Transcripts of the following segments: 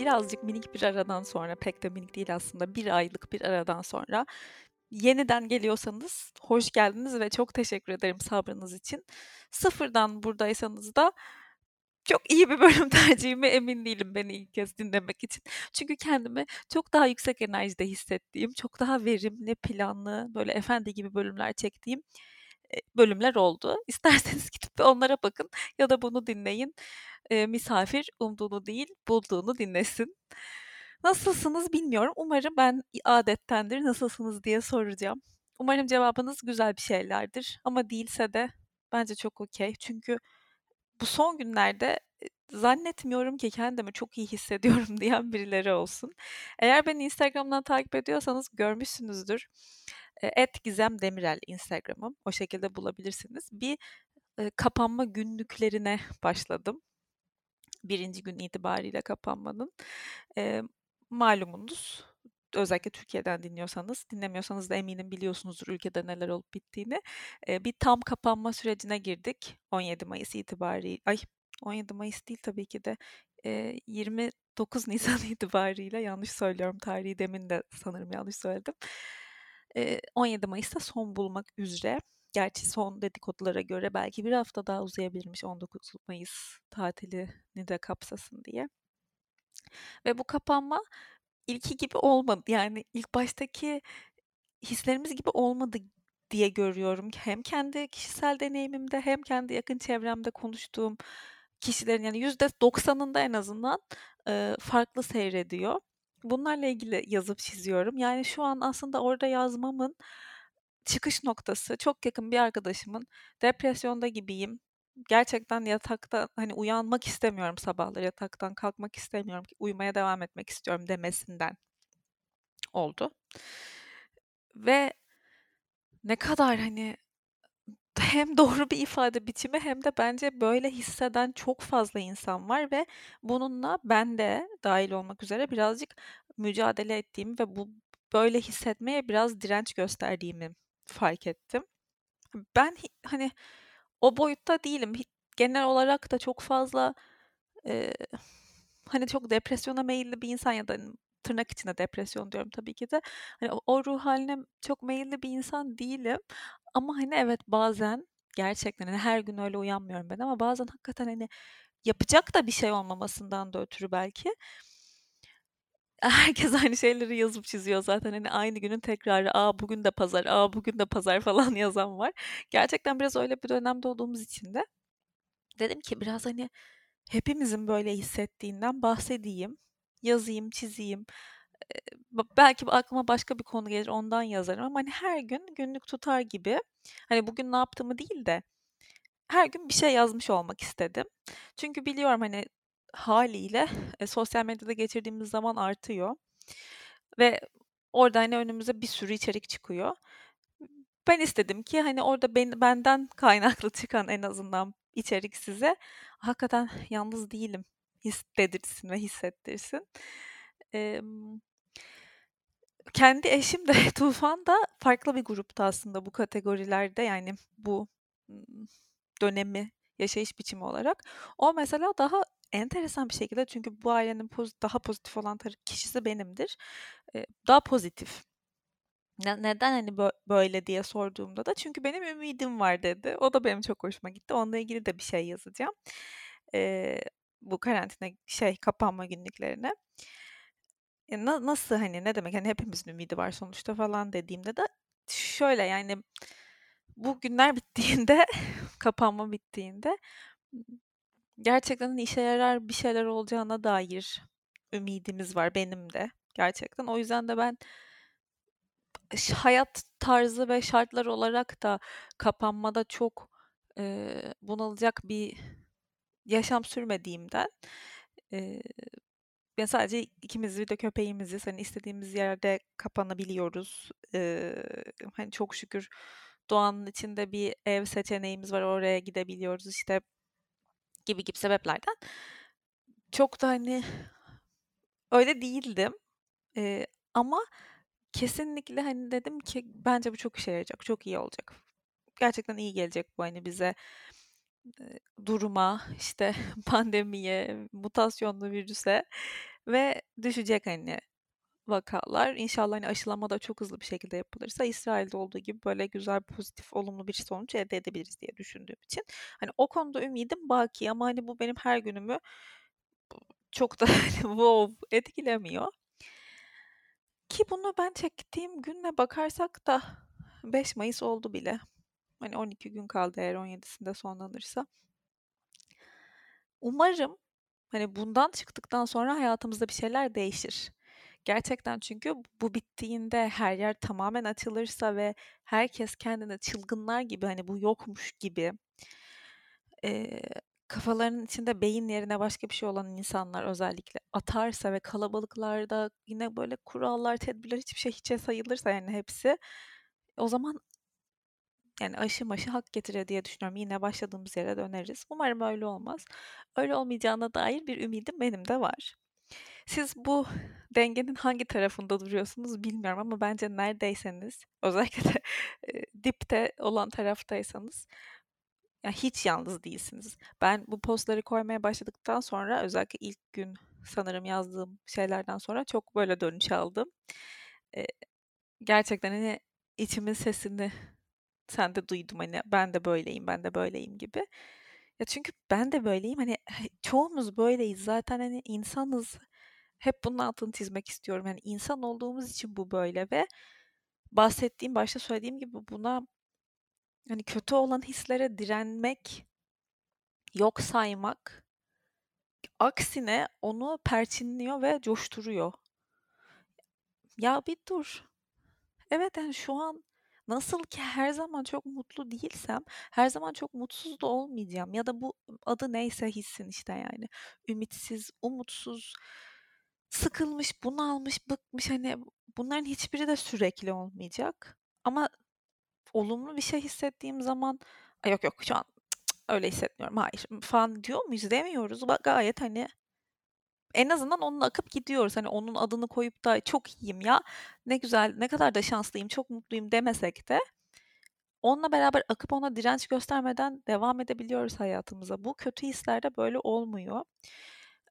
birazcık minik bir aradan sonra, pek de minik değil aslında, 1 aylık bir aradan sonra yeniden geliyorsanız hoş geldiniz ve çok teşekkür ederim sabrınız için. Sıfırdan buradaysanız da çok iyi bir bölüm tercihime emin değilim beni ilk kez dinlemek için. Çünkü kendimi çok daha yüksek enerjide hissettiğim, çok daha verimli, planlı, böyle efendi gibi bölümler çektiğim bölümler oldu. İsterseniz gidip onlara bakın ya da bunu dinleyin. Eee, misafir umduğunu değil, bulduğunu dinlesin. Nasılsınız bilmiyorum. Umarım ben adettendir nasılsınız diye soracağım. Umarım cevabınız güzel bir şeylerdir ama değilse de bence çok okay. Çünkü bu son günlerde zannetmiyorum ki kendimi çok iyi hissediyorum diyen birileri olsun. Eğer beni Instagram'dan takip ediyorsanız görmüşsünüzdür. Eee, @gizemdemirel Instagram'ım. O şekilde bulabilirsiniz. Bir, eee, kapanma günlüklerine başladım. 1. gün itibariyle kapanmanın. Eee, malumunuz, özellikle Türkiye'den dinliyorsanız, dinlemiyorsanız da eminim biliyorsunuzdur ülkede neler olup bittiğini. Eee, bir tam kapanma sürecine girdik 17 Mayıs itibari ay 17 Mayıs değil tabii ki de, eee, 29 Nisan itibariyle yanlış söylüyorum tarihi demin de sanırım yanlış söyledim. Eee, 17 Mayıs'ta son bulmak üzere. Gerçi son dedikodulara göre belki 1 hafta daha uzayabilirmiş 19 Mayıs tatilini de kapsasın diye. Ve bu kapanma ilki gibi olmadı. Yani ilk baştaki hislerimiz gibi olmadı diye görüyorum. Hem kendi kişisel deneyimimde hem kendi yakın çevremde konuştuğum kişilerin yani %90'ında en azından, farklı seyrediyor. Bunlarla ilgili yazıp çiziyorum. Yani şu an aslında orada yazmamın çıkış noktası çok yakın bir arkadaşımın "Depresyonda gibiyim. Gerçekten yatakta, hani, uyanmak istemiyorum sabahları, yataktan kalkmak istemiyorum, uyumaya devam etmek istiyorum." demesinden oldu. Ve ne kadar, hani, hem doğru bir ifade biçimi hem de bence böyle hisseden çok fazla insan var ve bununla ben de dâhil olmak üzere birazcık mücadele ettiğimi ve bu böyle hissetmeye biraz direnç gösterdiğimi fark ettim. Ben hani, o boyutta değilim. Genel olarak da çok fazla, eee, hani, çok depresyona meyilli bir insan ya da, tırnak içinde depresyon diyorum tabii ki de. Hani, o ruh hâline çok meyilli bir insan değilim ama, hani, evet bazen gerçekten, hani, her gün öyle uyanmıyorum ben ama bazen hakikaten, hani, yapacak da bir şey olmamasından da ötürü belki herkes aynı şeyleri yazıp çiziyor zaten. Hani, aynı günün tekrarı. "A, bugün de pazar, a, bugün de pazar." falan yazan var. Gerçekten biraz öyle bir dönemde olduğumuz için de dedim ki biraz, hani, hepimizin böyle hissettiğinden bahsedeyim, yazayım, çizeyim. Belki aklıma başka bir konu gelir, ondan yazarım ama, hani, her gün günlük tutar gibi, hani, bugün ne yaptığımı değil de her gün bir şey yazmış olmak istedim. Çünkü biliyorum, hani, hâliyle, eee, sosyal medyada geçirdiğimiz zaman artıyor ve orada, hani, önümüze bir sürü içerik çıkıyor. Ben istedim ki, hani, orada beni benden kaynaklı çıkan en azından içerik size hakikaten yalnız değilim his dedirtsin ve hissettirsin. Emm kendi eşim de Tufan da farklı bir grupta aslında bu kategorilerde, yani, bu, dönemi yaşayış biçimi olarak. O mesela daha enteresan bir şekilde çünkü bu ailenin poz daha pozitif olan tarı kişisi benimdir. Eee, daha pozitif. Ne neden, hani, bö böyle diye sorduğumda da "Çünkü benim ümidim var." dedi. O da benim çok hoşuma gitti. Onunla ilgili de bir şey yazacağım. Eee, bu karantina şey, kapanma günlüklerine. E, na nasıl, hani, ne demek, hani, hepimizin ümidi var sonuçta falan dediğimde de şöyle, yani, bu günler bittiğinde, kapanma bittiğinde, gerçekten, işe yarar bir şeyler olacağına dair ümidimiz var benim de gerçekten. O yüzden de ben hayat tarzı ve şartlar olarak da kapanmada çok, eee, bunalacak bir yaşam sürmediğimden, eee, ya, sadece ikimiz bir de köpeğimiziz. Hani, istediğimiz yerde kapanabiliyoruz. Hani, çok şükür doğanın içinde bir ev seçeneğimiz var. Oraya gidebiliyoruz, işte, gibi gibi sebeplerden çok da, hani, öyle değildim. Ama kesinlikle, hani, dedim ki bence bu çok işe yarayacak, çok iyi olacak. Gerçekten iyi gelecek bu, hani, bize, duruma, işte, pandemiye, mutasyonlu virüse ve düşecek hani vakalar. İnşallah hani aşılama da çok hızlı bir şekilde yapılırsa İsrail'de olduğu gibi böyle güzel, pozitif, olumlu bir sonuç elde edebiliriz diye düşündüğüm için. Hani o konuda ümidim baki ama hani bu benim her günümü çok da hani wow etkilemiyor. Ki bunu ben çektiğim günle bakarsak da 5 Mayıs oldu bile. Hani 12 gün kaldı eğer 17'sinde sonlanırsa. Umarım hani bundan çıktıktan sonra hayatımızda bir şeyler değişir. Gerçekten çünkü bu bittiğinde her yer tamamen açılırsa ve herkes kendine çılgınlar gibi hani bu yokmuş gibi e, kafalarının içinde beyin yerine başka bir şey olan insanlar özellikle atarsa ve kalabalıklarda yine böyle kurallar, tedbirler hiçbir şey hiçe sayılırsa yani hepsi o zaman yani aşı maşı hak getirir diye düşünüyorum. Yine başladığımız yere döneriz. Umarım öyle olmaz. Öyle olmayacağına dair bir ümidim benim de var. Siz bu dengenin hangi tarafında duruyorsunuz bilmiyorum ama bence neredeyseniz özellikle de dipte olan taraftaysanız ya hiç yalnız değilsiniz. Ben bu postları koymaya başladıktan sonra özellikle ilk gün sanırım yazdığım şeylerden sonra çok böyle dönüş aldım. E, gerçekten hani içimin sesini sen de duydum hani ben de böyleyim ben de böyleyim gibi. Ya çünkü ben de böyleyim hani çoğumuz böyleyiz zaten hani insanız hep bunun altını çizmek istiyorum. Yani insan olduğumuz için bu böyle ve bahsettiğim, başta söylediğim gibi buna hani kötü olan hislere direnmek, yok saymak aksine onu perçinliyor ve coşturuyor. Ya bir dur. Evet yani şu an nasıl ki her zaman çok mutlu değilsem her zaman çok mutsuz da olmayacağım. Ya da bu adı neyse hissin işte yani. Ümitsiz, umutsuz, sıkılmış, bunalmış, bıkmış hani bunların hiçbiri de sürekli olmayacak. Ama olumlu bir şey hissettiğim zaman yok yok şu an öyle hissetmiyorum hayır falan diyor muyuz demiyoruz. Bak gayet hani en azından onunla akıp gidiyoruz. Hani onun adını koyup da çok iyiyim ya ne güzel ne kadar da şanslıyım çok mutluyum demesek de onunla beraber akıp ona direnç göstermeden devam edebiliyoruz hayatımıza. Bu kötü hislerde böyle olmuyor.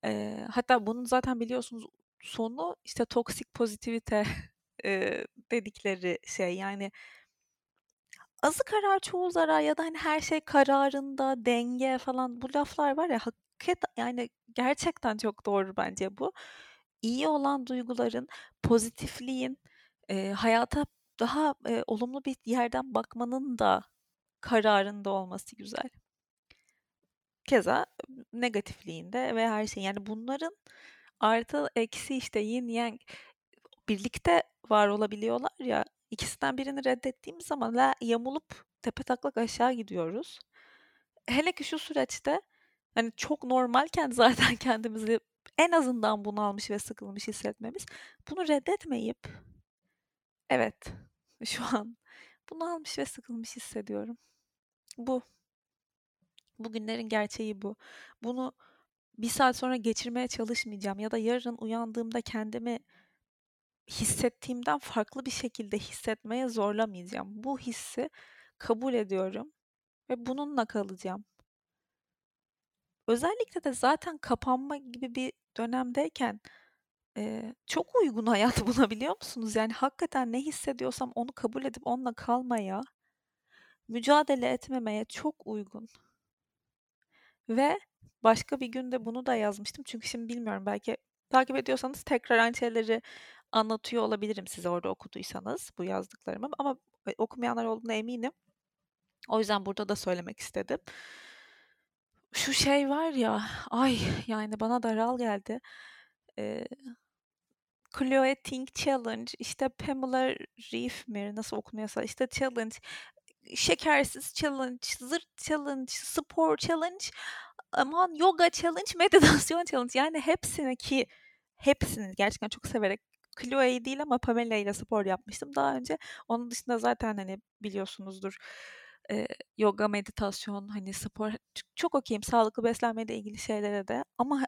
Eee, hatta bunun zaten biliyorsunuz sonu işte toksik pozitivite eee, dedikleri şey yani azı karar çoğu zarar ya da hani her şey kararında denge falan bu laflar var ya hakikaten yani gerçekten çok doğru bence bu. İyi olan duyguların, pozitifliğin, eee, hayata daha eee, olumlu bir yerden bakmanın da kararında olması güzel. Keza negatifliğinde ve her şey yani bunların artı eksi işte yin yang birlikte var olabiliyorlar ya ikisinden birini reddettiğimiz zaman la yamulup tepe taklak aşağı gidiyoruz. Hele ki şu süreçte hani çok normalken zaten kendimizi en azından bunalmış ve sıkılmış hissetmemiz bunu reddetmeyip evet şu an bunalmış ve sıkılmış hissediyorum. Bu Bugünlerin gerçeği bu. Bunu bir saat sonra geçirmeye çalışmayacağım ya da yarın uyandığımda kendimi hissettiğimden farklı bir şekilde hissetmeye zorlamayacağım. Bu hissi kabul ediyorum ve bununla kalacağım. Özellikle de zaten kapanma gibi bir dönemdeyken e, çok uygun hayat buna biliyor musunuz? Yani hakikaten ne hissediyorsam onu kabul edip onunla kalmaya, mücadele etmemeye çok uygun. Ve başka bir günde bunu da yazmıştım. Çünkü şimdi bilmiyorum belki takip ediyorsanız tekrar aynı şeyleri anlatıyor olabilirim size orada okuduysanız bu yazdıklarımı. Ama e, okumayanlar olduğuna eminim. O yüzden burada da söylemek istedim. Şu şey var ya, ay yani bana daral geldi. Ee, Chloe Ting Challenge, işte Pamela Reif mi nasıl okunuyorsa işte challenge şekersiz challenge, zırt challenge, spor challenge, aman yoga challenge, meditasyon challenge. Yani hepsini ki hepsini gerçekten çok severek Chloe'yi değil ama Pamela ile spor yapmıştım daha önce. Onun dışında zaten hani biliyorsunuzdur e, yoga, meditasyon, hani spor çok okeyim. Sağlıklı beslenmeyle ilgili şeylere de ama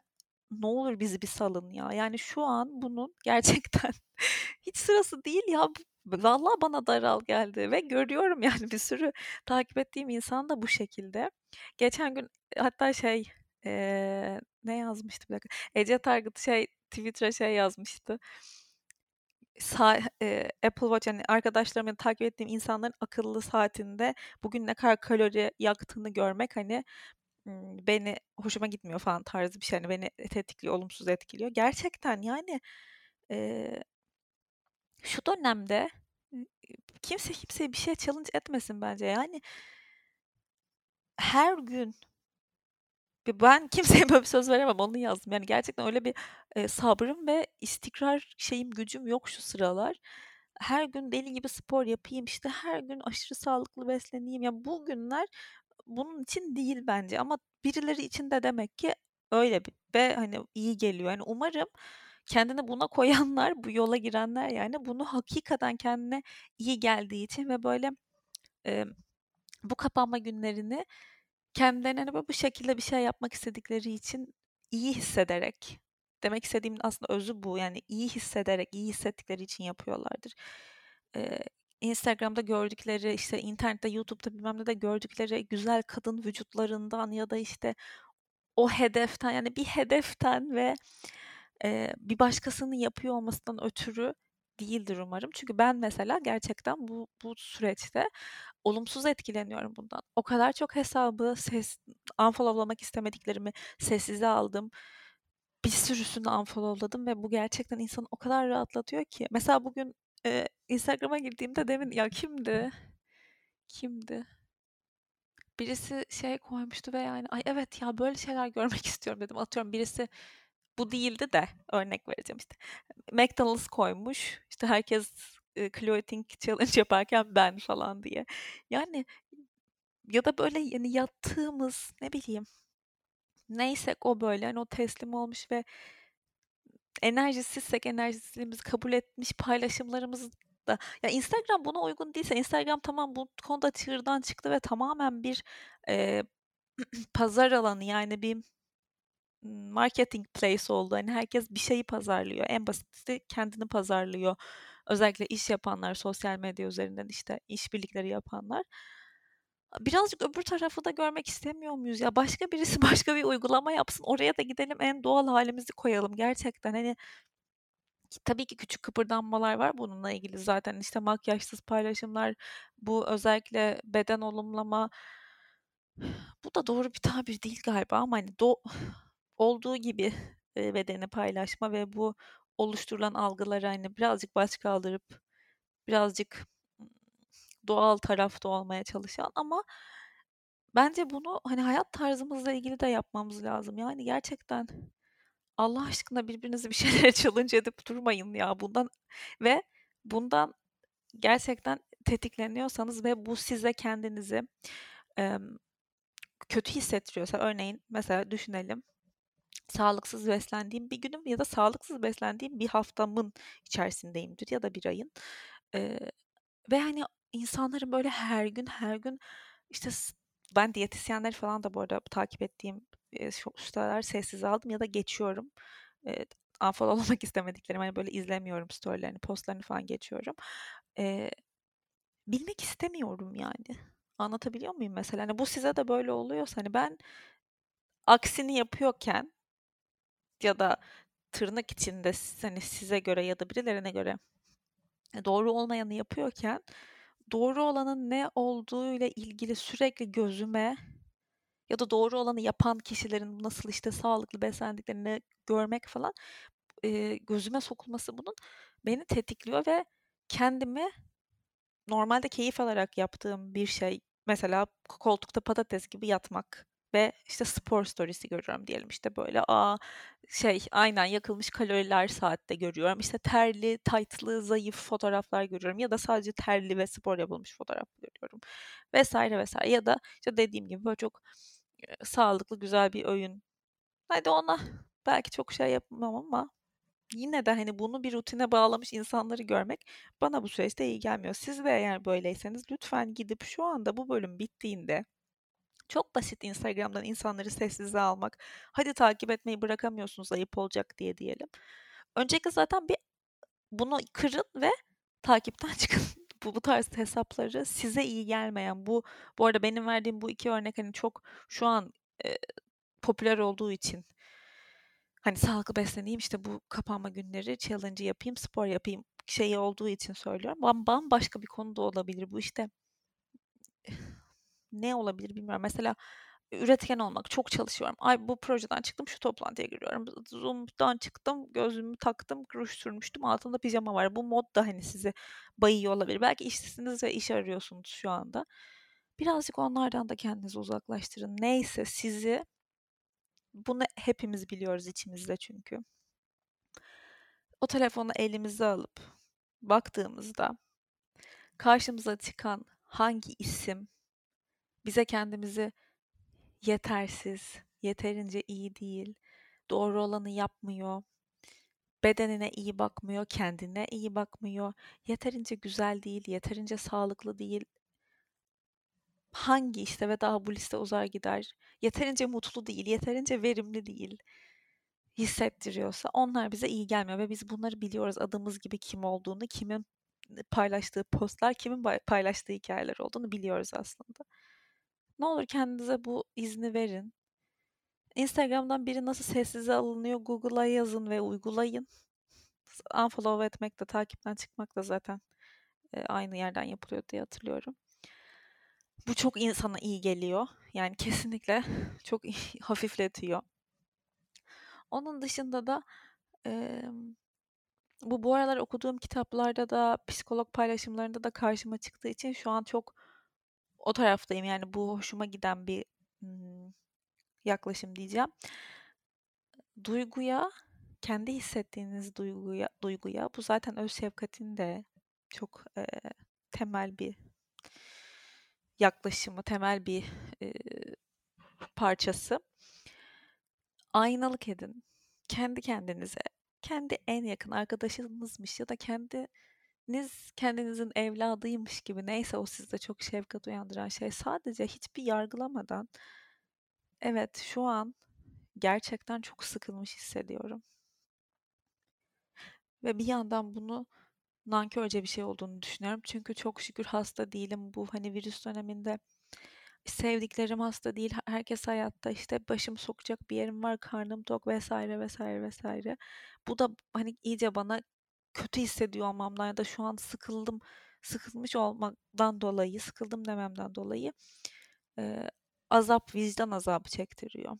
ne olur bizi bir salın ya. Yani şu an bunun gerçekten hiç sırası değil ya. Vallahi bana daral geldi ve görüyorum yani bir sürü takip ettiğim insan da bu şekilde. Geçen gün hatta şey ee, ne yazmıştı bir dakika. Ece Targıt şey Twitter'a şey yazmıştı. Sa eee, Apple Watch yani arkadaşlarım ya da takip ettiğim insanların akıllı saatinde bugün ne kadar kalori yaktığını görmek hani beni hoşuma gitmiyor falan tarzı bir şey. Hani beni tetikliyor, olumsuz etkiliyor. Gerçekten yani eee şu dönemde kimse kimseye bir şeye challenge etmesin bence. Yani her gün ben kimseye böyle bir söz veremem, onu yazdım. Yani gerçekten öyle bir, eee, sabrım ve istikrar şeyim, gücüm yok şu sıralar. Her gün deli gibi spor yapayım, işte, her gün aşırı sağlıklı besleneyim. Ya, bugünler bunun için değil bence ama birileri için de demek ki öyle bir ve, hani, iyi geliyor. Yani, umarım kendini buna koyanlar, bu yola girenler, yani, bunu hakikaten kendine iyi geldiği için ve böyle, emm, bu kapanma günlerini kendilerine, hani, böyle bu şekilde bir şey yapmak istedikleri için iyi hissederek, demek istediğimin aslında özü bu. Yani, iyi hissederek, iyi hissettikleri için yapıyorlardır. Eee, Instagram'da gördükleri, işte, internette, YouTube'da bilmem nede gördükleri güzel kadın vücutlarından ya da, işte, o hedeften, yani, bir hedeften ve, eee, bir başkasının yapıyor olmasından ötürü değildir umarım. Çünkü ben mesela gerçekten bu bu süreçte olumsuz etkileniyorum bundan. O kadar çok hesabı ses unfollow'lamak istemediklerimi sessize aldım. Bir sürüsünü unfollow'ladım ve bu gerçekten insanı o kadar rahatlatıyor ki. Mesela bugün, eee, Instagram'a girdiğimde demin ya kimdi? Kimdi? Birisi şey koymuştu ve yani, "Ay, evet ya, böyle şeyler görmek istiyorum." dedim. Atıyorum birisi bu değildi de örnek vereceğim işte. McDonald's koymuş. İşte herkes, eee, Chloe Ting challenge yaparken ben falan diye. Yani ya da böyle, yani, yattığımız, ne bileyim, neysek o böyle, hani, o teslim olmuş ve enerjisizsek enerjisizliğimizi kabul etmiş paylaşımlarımız da ya, Instagram buna uygun değilse Instagram tamam bu konuda çığırdan çıktı ve tamamen bir, eee, pazar alanı, yani, bir marketing place oldu. Hani, herkes bir şeyi pazarlıyor. En basiti kendini pazarlıyor. Özellikle iş yapanlar, sosyal medya üzerinden, işte, işbirlikleri yapanlar. Birazcık öbür tarafı da görmek istemiyor muyuz ya? Başka birisi başka bir uygulama yapsın, oraya da gidelim, en doğal hâlimizi koyalım gerçekten. Hani tabii ki küçük kıpırdanmalar var bununla ilgili zaten. İşte, makyajsız paylaşımlar, bu özellikle beden olumlama bu da doğru bir tabir değil galiba ama, hani, do olduğu gibi, eee, bedeni paylaşma ve bu oluşturulan algıları, hani, birazcık başkaldırıp birazcık, ımm, doğal tarafta olmaya çalışan ama bence bunu, hani, hayat tarzımızla ilgili de yapmamız lazım. Yani, gerçekten Allah aşkına birbirinizi bir şeylere challenge edip durmayın ya. Bundan ve bundan gerçekten tetikleniyorsanız ve bu size kendinizi, emm, kötü hissettiriyorsa örneğin mesela düşünelim sağlıksız beslendiğim bir günüm ya da sağlıksız beslendiğim bir haftamın içerisindeyimdir ya da bir ayın. Eee, ve, hani, insanların böyle her gün her gün, işte, ben diyetisyenleri falan da bu arada takip ettiğim, eee, şu sıralar sessize aldım ya da geçiyorum. Eee, unfollow'lamak istemediklerim, hani, böyle izlemiyorum story'lerini, post'larını falan geçiyorum. Eee, bilmek istemiyorum yani. Anlatabiliyor muyum mesela? Hani, bu size de böyle oluyorsa, hani, ben aksini yapıyorken ya da tırnak içinde hani, size göre ya da birilerine göre e, doğru olmayanı yapıyorken doğru olanın ne olduğuyla ilgili sürekli gözüme ya da doğru olanı yapan kişilerin nasıl, işte, sağlıklı beslendiklerini görmek falan, eee, gözüme sokulması bunun beni tetikliyor ve kendimi normalde keyif alarak yaptığım bir şey, mesela ko koltukta patates gibi yatmak ve, işte, spor storiesi görüyorum diyelim, işte, böyle, a, şey, aynen yakılmış kaloriler saatte görüyorum. İşte, terli, taytlı, zayıf fotoğraflar görüyorum ya da sadece terli ve spor yapılmış fotoğraf görüyorum vs. vs. ya da, işte, dediğim gibi, böyle, çok, sağlıklı, güzel bir öğün. Hadi ona belki çok şey yapmam ama yine de, hani, bunu bir rutine bağlamış insanları görmek bana bu süreçte iyi gelmiyor. Siz de eğer böyleyseniz lütfen gidip şu anda bu bölüm bittiğinde çok basit Instagram'dan insanları sessize almak. Hadi takip etmeyi bırakamıyorsunuz ayıp olacak diye diyelim. Öncelikle zaten bir bunu kırın ve takipten çıkın. Bu bu tarz hesapları size iyi gelmeyen bu bu arada benim verdiğim bu 2 örnek, hani, çok şu an, eee, popüler olduğu için hani sağlıklı besleneyim işte bu kapanma günleri challenge yapayım, spor yapayım şeyi olduğu için söylüyorum. Bam bambaşka bir konu da olabilir bu işte. Ne olabilir bilmiyorum. Mesela üretken olmak. Çok çalışıyorum. Ay bu projeden çıktım şu toplantıya giriyorum. Zoom'dan çıktım gözlüğümü taktım ruj sürmüştüm altında pijama var. Bu mod da hani sizi bayıyor olabilir. Belki işsizsiniz ve iş arıyorsunuz şu anda. Birazcık onlardan da kendinizi uzaklaştırın. Neyse sizi bunu hepimiz biliyoruz içimizde çünkü. O telefonu elimize alıp baktığımızda karşımıza çıkan hangi isim bize kendimizi yetersiz, yeterince iyi değil, doğru olanı yapmıyor, bedenine iyi bakmıyor, kendine iyi bakmıyor, yeterince güzel değil, yeterince sağlıklı değil. Hangi işte ve daha bu liste uzar gider. Yeterince mutlu değil, yeterince verimli değil hissettiriyorsa onlar bize iyi gelmiyor ve biz bunları biliyoruz adımız gibi kim olduğunu, kimin paylaştığı postlar, kimin paylaştığı hikayeler olduğunu biliyoruz aslında. Ne olur kendinize bu izni verin. Instagram'dan biri nasıl sessize alınıyor Google'a yazın ve uygulayın. Unfollow etmek de takipten çıkmak da zaten e, aynı yerden yapılıyor diye hatırlıyorum. Bu çok insana iyi geliyor. Yani kesinlikle çok hafifletiyor. Onun dışında da e, bu bu aralar okuduğum kitaplarda da psikolog paylaşımlarında da karşıma çıktığı için şu an çok o taraftayım. Yani bu hoşuma giden bir yaklaşım diyeceğim. Duyguya, kendi hissettiğiniz duyguya, duyguya bu zaten öz şefkatin de çok e, temel bir yaklaşımı, temel bir e, parçası. Aynalık edin. Kendi kendinize, kendi en yakın arkadaşınızmış ya da kendiniz kendinizin evladıymış gibi neyse o sizde çok şefkat uyandıran şey sadece hiçbir yargılamadan evet şu an gerçekten çok sıkılmış hissediyorum. Ve bir yandan bunu nankörce bir şey olduğunu düşünüyorum. Çünkü çok şükür hasta değilim. Bu hani virüs döneminde sevdiklerim hasta değil. Herkes hayatta işte başım sokacak bir yerim var, karnım tok vesaire vesaire vesaire. Bu da hani iyice bana kötü hissediyor olmamdan ya da şu an sıkıldım, sıkılmış olmaktan dolayı, sıkıldım dememden dolayı e, azap, vicdan azabı çektiriyor.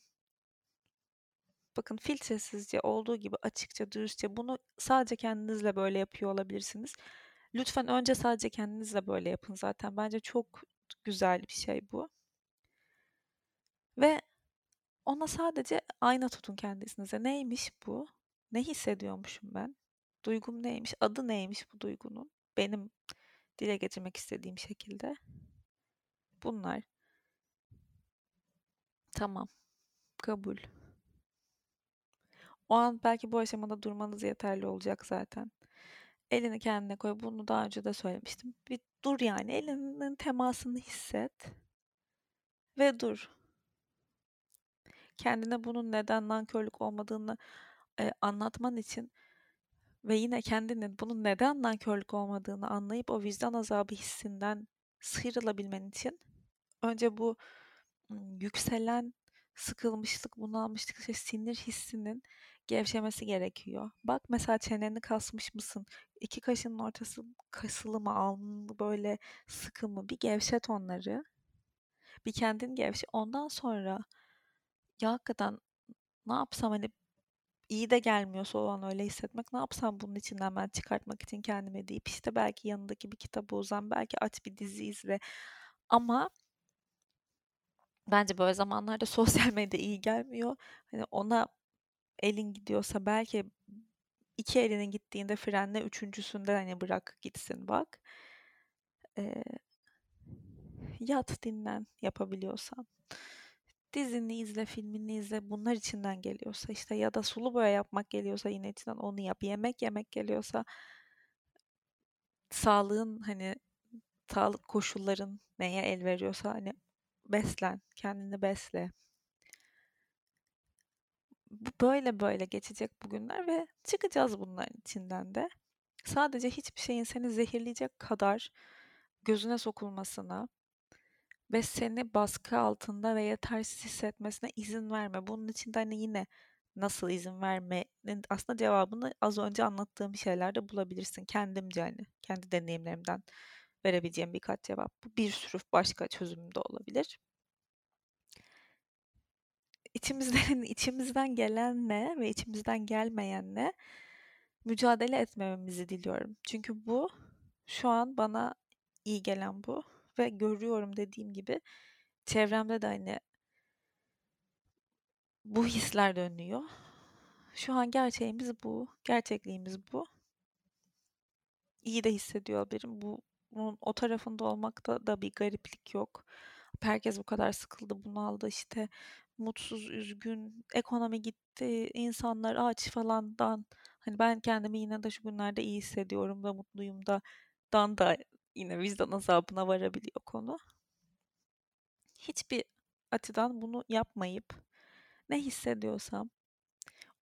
Bakın filtresizce olduğu gibi açıkça, dürüstçe bunu sadece kendinizle böyle yapıyor olabilirsiniz. Lütfen önce sadece kendinizle böyle yapın zaten. Bence çok güzel bir şey bu. Ve ona sadece ayna tutun kendisinize. Neymiş bu? Ne hissediyormuşum ben? Duygum neymiş? Adı neymiş bu duygunun? Benim dile getirmek istediğim şekilde. Bunlar. Tamam. Kabul. O an belki bu aşamada durmanız yeterli olacak zaten. Elini kendine koy. Bunu daha önce de söylemiştim. Bir dur yani. Elinin temasını hisset. Ve dur. Kendine bunun neden nankörlük olmadığını e, anlatman için ve yine kendinin bunun neden nankörlük olmadığını anlayıp o vicdan azabı hissinden sıyrılabilmen için önce bu yükselen sıkılmışlık, bunalmışlık, işte sinir hissinin gevşemesi gerekiyor. Bak mesela çeneni kasmış mısın? İki kaşının ortası kasılı mı, alnın böyle sıkı mı? Bir gevşet onları. Bir kendin gevşe. Ondan sonra ya hakikaten ne yapsam hani iyi de gelmiyorsa o an öyle hissetmek ne yapsam bunun içinden ben çıkartmak için kendime deyip işte belki yanındaki bir kitabı uzan belki aç bir dizi izle ama bence böyle zamanlarda sosyal medya iyi gelmiyor. Hani ona elin gidiyorsa belki iki elinin gittiğinde frenle üçüncüsünde hani bırak gitsin bak. Ee, yat dinlen yapabiliyorsan. Dizini izle, filmini izle. Bunlar içinden geliyorsa işte ya da sulu boya yapmak geliyorsa yine içinden onu yap. Yemek yemek geliyorsa sağlığın hani sağlık koşulların neye el veriyorsa hani beslen, kendini besle. Bu böyle böyle geçecek bugünler ve çıkacağız bunların içinden de. Sadece hiçbir şeyin seni zehirleyecek kadar gözüne sokulmasına ve seni baskı altında ve yetersiz hissetmesine izin verme. Bunun için de hani yine nasıl izin vermenin aslında cevabını az önce anlattığım şeylerde bulabilirsin. Kendimce hani kendi deneyimlerimden verebileceğim birkaç cevap. Bu bir sürü başka çözüm de olabilir. İçimizden içimizden gelenle ve içimizden gelmeyenle mücadele etmememizi diliyorum. Çünkü bu şu an bana iyi gelen bu ve görüyorum dediğim gibi çevremde de hani bu hisler dönüyor. Şu an gerçeğimiz bu, gerçekliğimiz bu. İyi de hissediyor olabilirim. Bu bunun o tarafında olmakta da bir gariplik yok. Herkes bu kadar sıkıldı, bunaldı işte mutsuz, üzgün, ekonomi gitti, insanlar aç falandan. Hani ben kendimi yine de şu günlerde iyi hissediyorum da mutluyum da dan da yine vicdan azabına varabiliyor konu. Hiçbir açıdan bunu yapmayıp ne hissediyorsam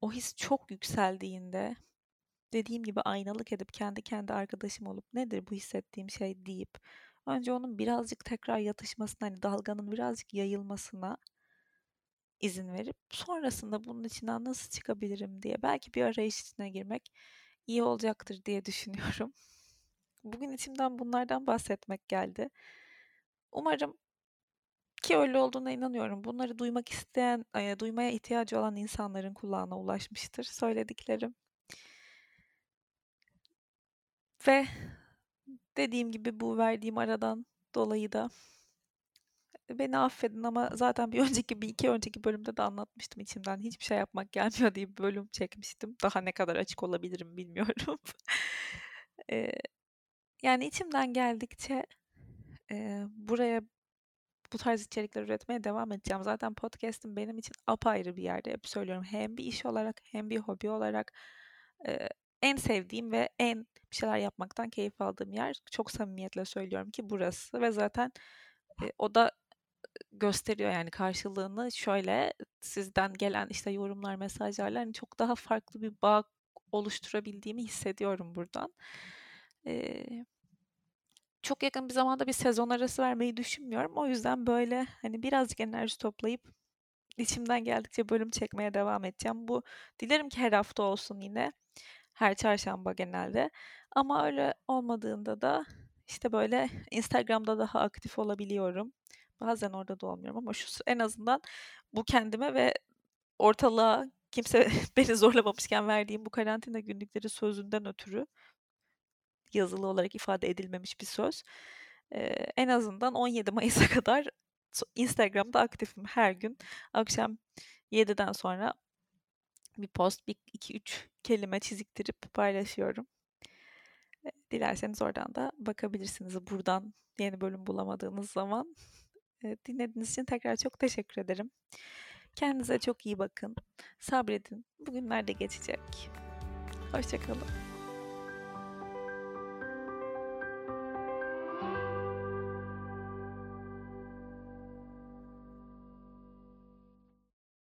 o his çok yükseldiğinde dediğim gibi aynalık edip kendi kendi arkadaşım olup nedir bu hissettiğim şey deyip önce onun birazcık tekrar yatışmasına hani dalganın birazcık yayılmasına izin verip sonrasında bunun içinden nasıl çıkabilirim diye belki bir arayış içine girmek iyi olacaktır diye düşünüyorum. Bugün içimden bunlardan bahsetmek geldi. Umarım ki öyle olduğuna inanıyorum. Bunları duymak isteyen, duymaya ihtiyacı olan insanların kulağına ulaşmıştır söylediklerim. Ve dediğim gibi bu verdiğim aradan dolayı da beni affedin ama zaten bir önceki bir iki önceki bölümde de anlatmıştım içimden hiçbir şey yapmak gelmiyor diye bir bölüm çekmiştim. Daha ne kadar açık olabilirim bilmiyorum. ee, yani içimden geldikçe e, buraya bu tarz içerikler üretmeye devam edeceğim. Zaten podcast'im benim için apayrı bir yerde. Hep söylüyorum hem bir iş olarak hem bir hobi olarak e, en sevdiğim ve en bir şeyler yapmaktan keyif aldığım yer. Çok samimiyetle söylüyorum ki burası ve zaten e, o da gösteriyor yani karşılığını şöyle sizden gelen işte yorumlar, mesajlarla hani çok daha farklı bir bağ oluşturabildiğimi hissediyorum buradan. Ee, çok yakın bir zamanda bir sezon arası vermeyi düşünmüyorum. O yüzden böyle hani birazcık enerji toplayıp içimden geldikçe bölüm çekmeye devam edeceğim. Bu dilerim ki her hafta olsun yine. Her çarşamba genelde. Ama öyle olmadığında da işte böyle Instagram'da daha aktif olabiliyorum. Bazen orada da olmuyorum ama şu en azından bu kendime ve ortalığa kimse beni zorlamamışken verdiğim bu karantina günlükleri sözünden ötürü yazılı olarak ifade edilmemiş bir söz. Ee, en azından 17 Mayıs'a kadar Instagram'da aktifim her gün. Akşam 7'den sonra bir post, bir iki üç kelime çiziktirip paylaşıyorum. Dilerseniz oradan da bakabilirsiniz. Buradan yeni bölüm bulamadığınız zaman. Dinlediğiniz için tekrar çok teşekkür ederim. Kendinize çok iyi bakın. Sabredin. Bugünler de geçecek. Hoşçakalın.